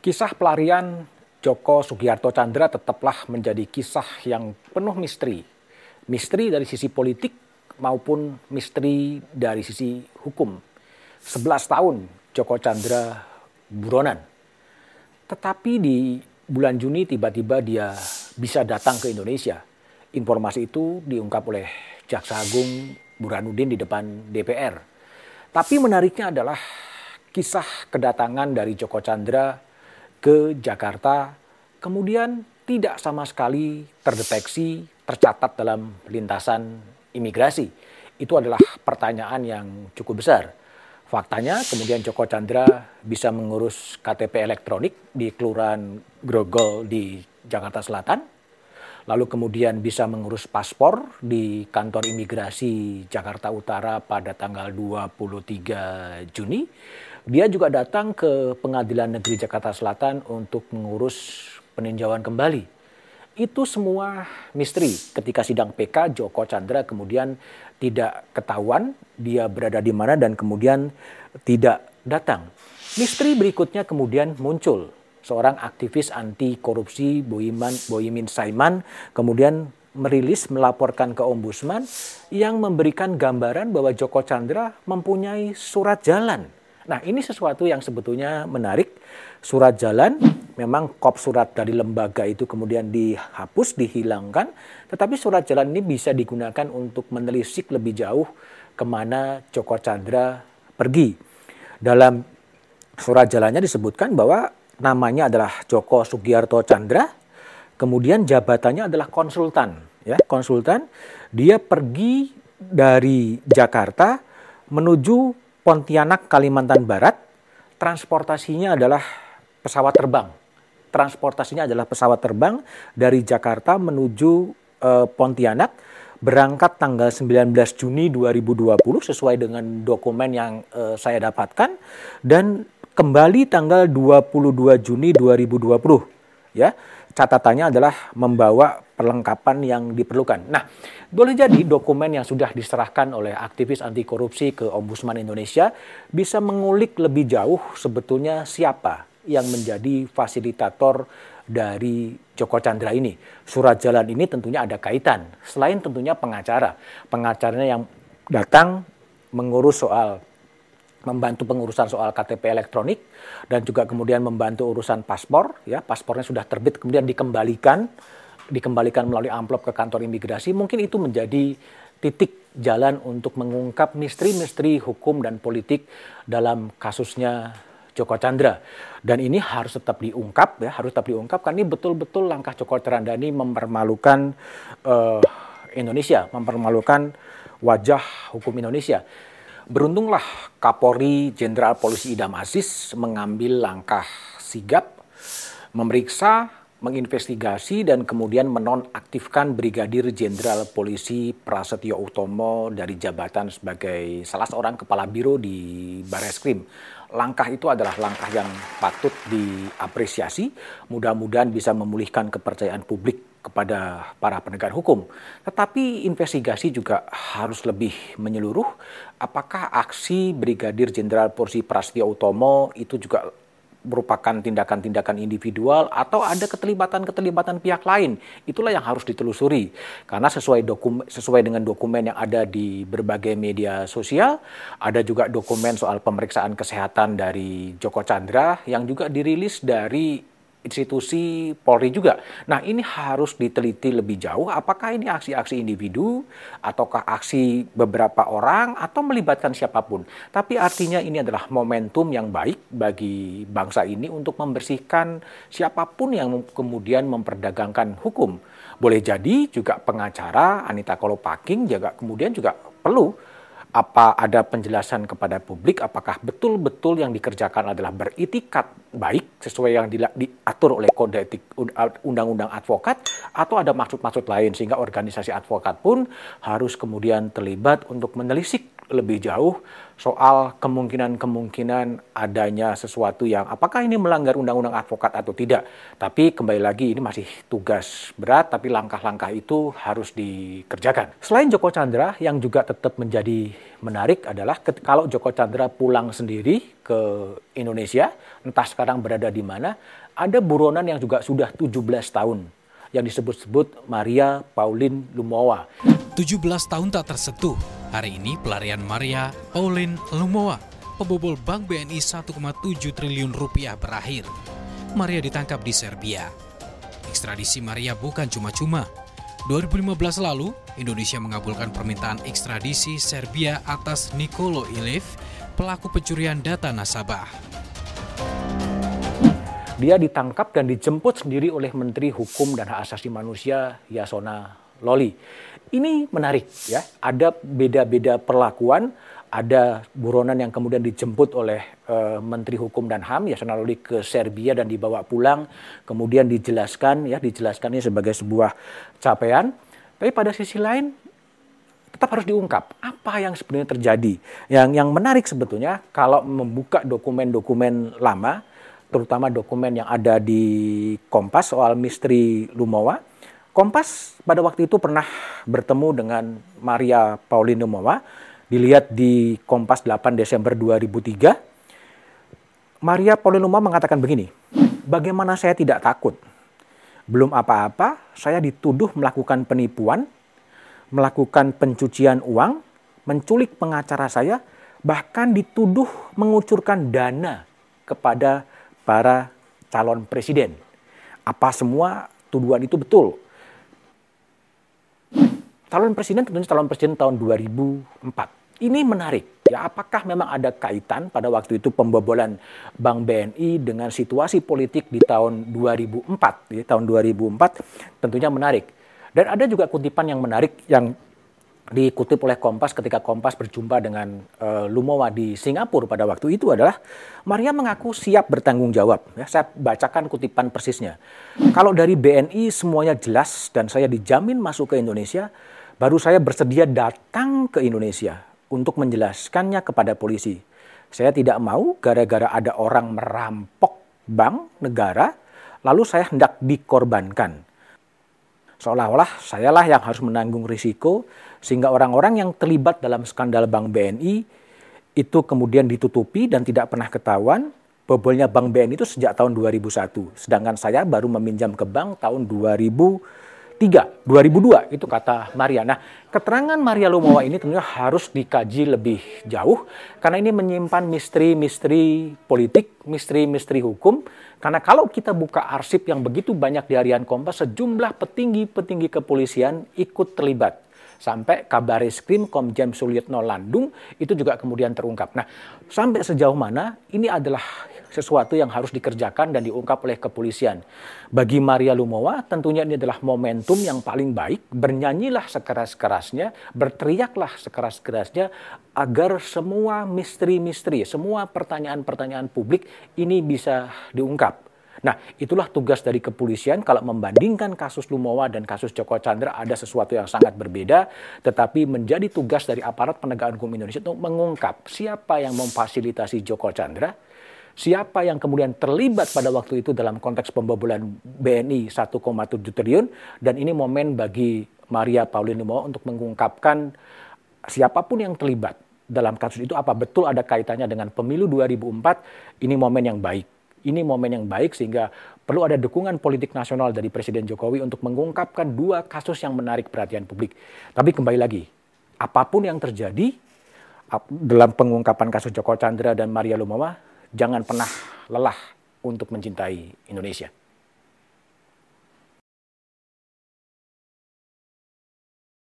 Kisah pelarian Joko Sugiarto Chandra tetaplah menjadi kisah yang penuh misteri. Misteri dari sisi politik maupun misteri dari sisi hukum. 11 tahun Joko Chandra buronan. Tetapi di bulan Juni tiba-tiba dia bisa datang ke Indonesia. Informasi itu diungkap oleh Jaksa Agung Burhanuddin di depan DPR. Tapi menariknya adalah kisah kedatangan dari Joko Chandra ke Jakarta, kemudian tidak sama sekali terdeteksi, tercatat dalam lintasan imigrasi. Itu adalah pertanyaan yang cukup besar. Faktanya kemudian Joko Chandra bisa mengurus KTP elektronik di Kelurahan Grogol di Jakarta Selatan. Lalu kemudian bisa mengurus paspor di kantor imigrasi Jakarta Utara pada tanggal 23 Juni dia juga datang ke Pengadilan Negeri Jakarta Selatan untuk mengurus peninjauan kembali. Itu semua misteri. Ketika sidang PK, Joko Chandra kemudian tidak ketahuan dia berada di mana dan kemudian tidak datang. Misteri berikutnya kemudian muncul. Seorang aktivis anti korupsi Boyiman, Boyimin Saiman kemudian merilis melaporkan ke ombudsman yang memberikan gambaran bahwa Joko Chandra mempunyai surat jalan Nah ini sesuatu yang sebetulnya menarik. Surat jalan, memang kop surat dari lembaga itu kemudian dihapus, dihilangkan. Tetapi surat jalan ini bisa digunakan untuk menelisik lebih jauh ke mana Joko Chandra pergi. Dalam surat jalannya disebutkan bahwa namanya adalah Joko Sugiarto Chandra, kemudian jabatannya adalah konsultan. Ya, konsultan, dia pergi dari Jakarta menuju Pontianak, Kalimantan Barat, transportasinya adalah pesawat terbang. Transportasinya adalah pesawat terbang dari Jakarta menuju uh, Pontianak, berangkat tanggal 19 Juni 2020 sesuai dengan dokumen yang uh, saya dapatkan dan kembali tanggal 22 Juni 2020 ya catatannya adalah membawa perlengkapan yang diperlukan. Nah, boleh jadi dokumen yang sudah diserahkan oleh aktivis anti korupsi ke Ombudsman Indonesia bisa mengulik lebih jauh sebetulnya siapa yang menjadi fasilitator dari Joko Chandra ini. Surat jalan ini tentunya ada kaitan, selain tentunya pengacara. Pengacaranya yang datang mengurus soal membantu pengurusan soal KTP elektronik dan juga kemudian membantu urusan paspor ya. Paspornya sudah terbit kemudian dikembalikan dikembalikan melalui amplop ke kantor imigrasi. Mungkin itu menjadi titik jalan untuk mengungkap misteri-misteri hukum dan politik dalam kasusnya Joko Chandra. Dan ini harus tetap diungkap ya harus tetap diungkap karena ini betul-betul langkah Joko Chandra ini mempermalukan uh, Indonesia mempermalukan wajah hukum Indonesia Beruntunglah Kapolri Jenderal Polisi Idam Aziz mengambil langkah sigap, memeriksa, menginvestigasi dan kemudian menonaktifkan Brigadir Jenderal Polisi Prasetyo Utomo dari jabatan sebagai salah seorang kepala biro di Bareskrim. Langkah itu adalah langkah yang patut diapresiasi. Mudah-mudahan bisa memulihkan kepercayaan publik kepada para penegak hukum. Tetapi investigasi juga harus lebih menyeluruh. Apakah aksi Brigadir Jenderal Polisi Prasetyo Utomo itu juga merupakan tindakan-tindakan individual atau ada keterlibatan-keterlibatan pihak lain. Itulah yang harus ditelusuri. Karena sesuai dokumen sesuai dengan dokumen yang ada di berbagai media sosial, ada juga dokumen soal pemeriksaan kesehatan dari Joko Chandra yang juga dirilis dari institusi Polri juga. Nah ini harus diteliti lebih jauh apakah ini aksi-aksi individu ataukah aksi beberapa orang atau melibatkan siapa pun. Tapi artinya ini adalah momentum yang baik bagi bangsa ini untuk membersihkan siapa pun yang kemudian memperdagangkan hukum. Boleh jadi juga pengacara Anita Kolopaking juga kemudian juga perlu apa ada penjelasan kepada publik? Apakah betul-betul yang dikerjakan adalah beritikat baik sesuai yang diatur oleh kode etik undang-undang advokat? Atau ada maksud-maksud lain sehingga organisasi advokat pun harus kemudian terlibat untuk menelisik lebih jauh soal kemungkinan-kemungkinan adanya sesuatu yang apakah ini melanggar undang-undang advokat atau tidak. Tapi kembali lagi ini masih tugas berat tapi langkah-langkah itu harus dikerjakan. Selain Joko Chandra yang juga tetap menjadi menarik adalah kalau Joko Chandra pulang sendiri ke Indonesia, entah sekarang berada di mana, ada buronan yang juga sudah 17 tahun yang disebut-sebut Maria Pauline Lumowa. 17 tahun tak tersentuh. Hari ini pelarian Maria Pauline Lumowa, pebobol Bank BNI 1,7 triliun rupiah berakhir. Maria ditangkap di Serbia. Ekstradisi Maria bukan cuma-cuma. 2015 lalu, Indonesia mengabulkan permintaan ekstradisi Serbia atas Nikolo Iliv, pelaku pencurian data nasabah. Dia ditangkap dan dijemput sendiri oleh Menteri Hukum dan Hak Asasi Manusia Yasona Loli. Ini menarik ya, ada beda-beda perlakuan, ada buronan yang kemudian dijemput oleh uh, Menteri Hukum dan HAM Yasona Loli ke Serbia dan dibawa pulang, kemudian dijelaskan ya, dijelaskannya sebagai sebuah capaian. Tapi pada sisi lain tetap harus diungkap apa yang sebenarnya terjadi. Yang yang menarik sebetulnya kalau membuka dokumen-dokumen lama terutama dokumen yang ada di Kompas soal misteri Lumowa. Kompas pada waktu itu pernah bertemu dengan Maria Pauline Lumowa, dilihat di Kompas 8 Desember 2003. Maria Pauline Lumowa mengatakan begini, bagaimana saya tidak takut? Belum apa-apa, saya dituduh melakukan penipuan, melakukan pencucian uang, menculik pengacara saya, bahkan dituduh mengucurkan dana kepada para calon presiden. Apa semua tuduhan itu betul? Calon presiden tentunya calon presiden tahun 2004. Ini menarik. Ya, apakah memang ada kaitan pada waktu itu pembobolan Bank BNI dengan situasi politik di tahun 2004? Di tahun 2004 tentunya menarik. Dan ada juga kutipan yang menarik yang dikutip oleh Kompas ketika Kompas berjumpa dengan uh, Lumowa di Singapura pada waktu itu adalah Maria mengaku siap bertanggung jawab. Ya, saya bacakan kutipan persisnya. Kalau dari BNI semuanya jelas dan saya dijamin masuk ke Indonesia, baru saya bersedia datang ke Indonesia untuk menjelaskannya kepada polisi. Saya tidak mau gara-gara ada orang merampok bank negara, lalu saya hendak dikorbankan seolah-olah sayalah yang harus menanggung risiko sehingga orang-orang yang terlibat dalam skandal Bank BNI itu kemudian ditutupi dan tidak pernah ketahuan bobolnya Bank BNI itu sejak tahun 2001 sedangkan saya baru meminjam ke bank tahun 2003 2002 itu kata Maria. Nah, keterangan Maria Lumowa ini tentunya harus dikaji lebih jauh karena ini menyimpan misteri-misteri politik, misteri-misteri hukum karena kalau kita buka arsip yang begitu banyak di harian Kompas, sejumlah petinggi-petinggi kepolisian ikut terlibat. Sampai kabar Krim Komjen Sulyitno Landung itu juga kemudian terungkap. Nah, sampai sejauh mana ini adalah sesuatu yang harus dikerjakan dan diungkap oleh kepolisian. Bagi Maria Lumowa, tentunya ini adalah momentum yang paling baik. Bernyanyilah sekeras-kerasnya, berteriaklah sekeras-kerasnya agar semua misteri-misteri, semua pertanyaan-pertanyaan publik ini bisa diungkap. Nah, itulah tugas dari kepolisian kalau membandingkan kasus Lumowa dan kasus Joko Chandra ada sesuatu yang sangat berbeda, tetapi menjadi tugas dari aparat penegakan hukum Indonesia untuk mengungkap siapa yang memfasilitasi Joko Chandra, siapa yang kemudian terlibat pada waktu itu dalam konteks pembobolan BNI 1,7 triliun dan ini momen bagi Maria Pauline Lumowa untuk mengungkapkan siapa pun yang terlibat dalam kasus itu apa betul ada kaitannya dengan pemilu 2004 ini momen yang baik ini momen yang baik sehingga perlu ada dukungan politik nasional dari Presiden Jokowi untuk mengungkapkan dua kasus yang menarik perhatian publik. Tapi kembali lagi, apa pun yang terjadi dalam pengungkapan kasus Joko Chandra dan Maria Lumawa, jangan pernah lelah untuk mencintai Indonesia.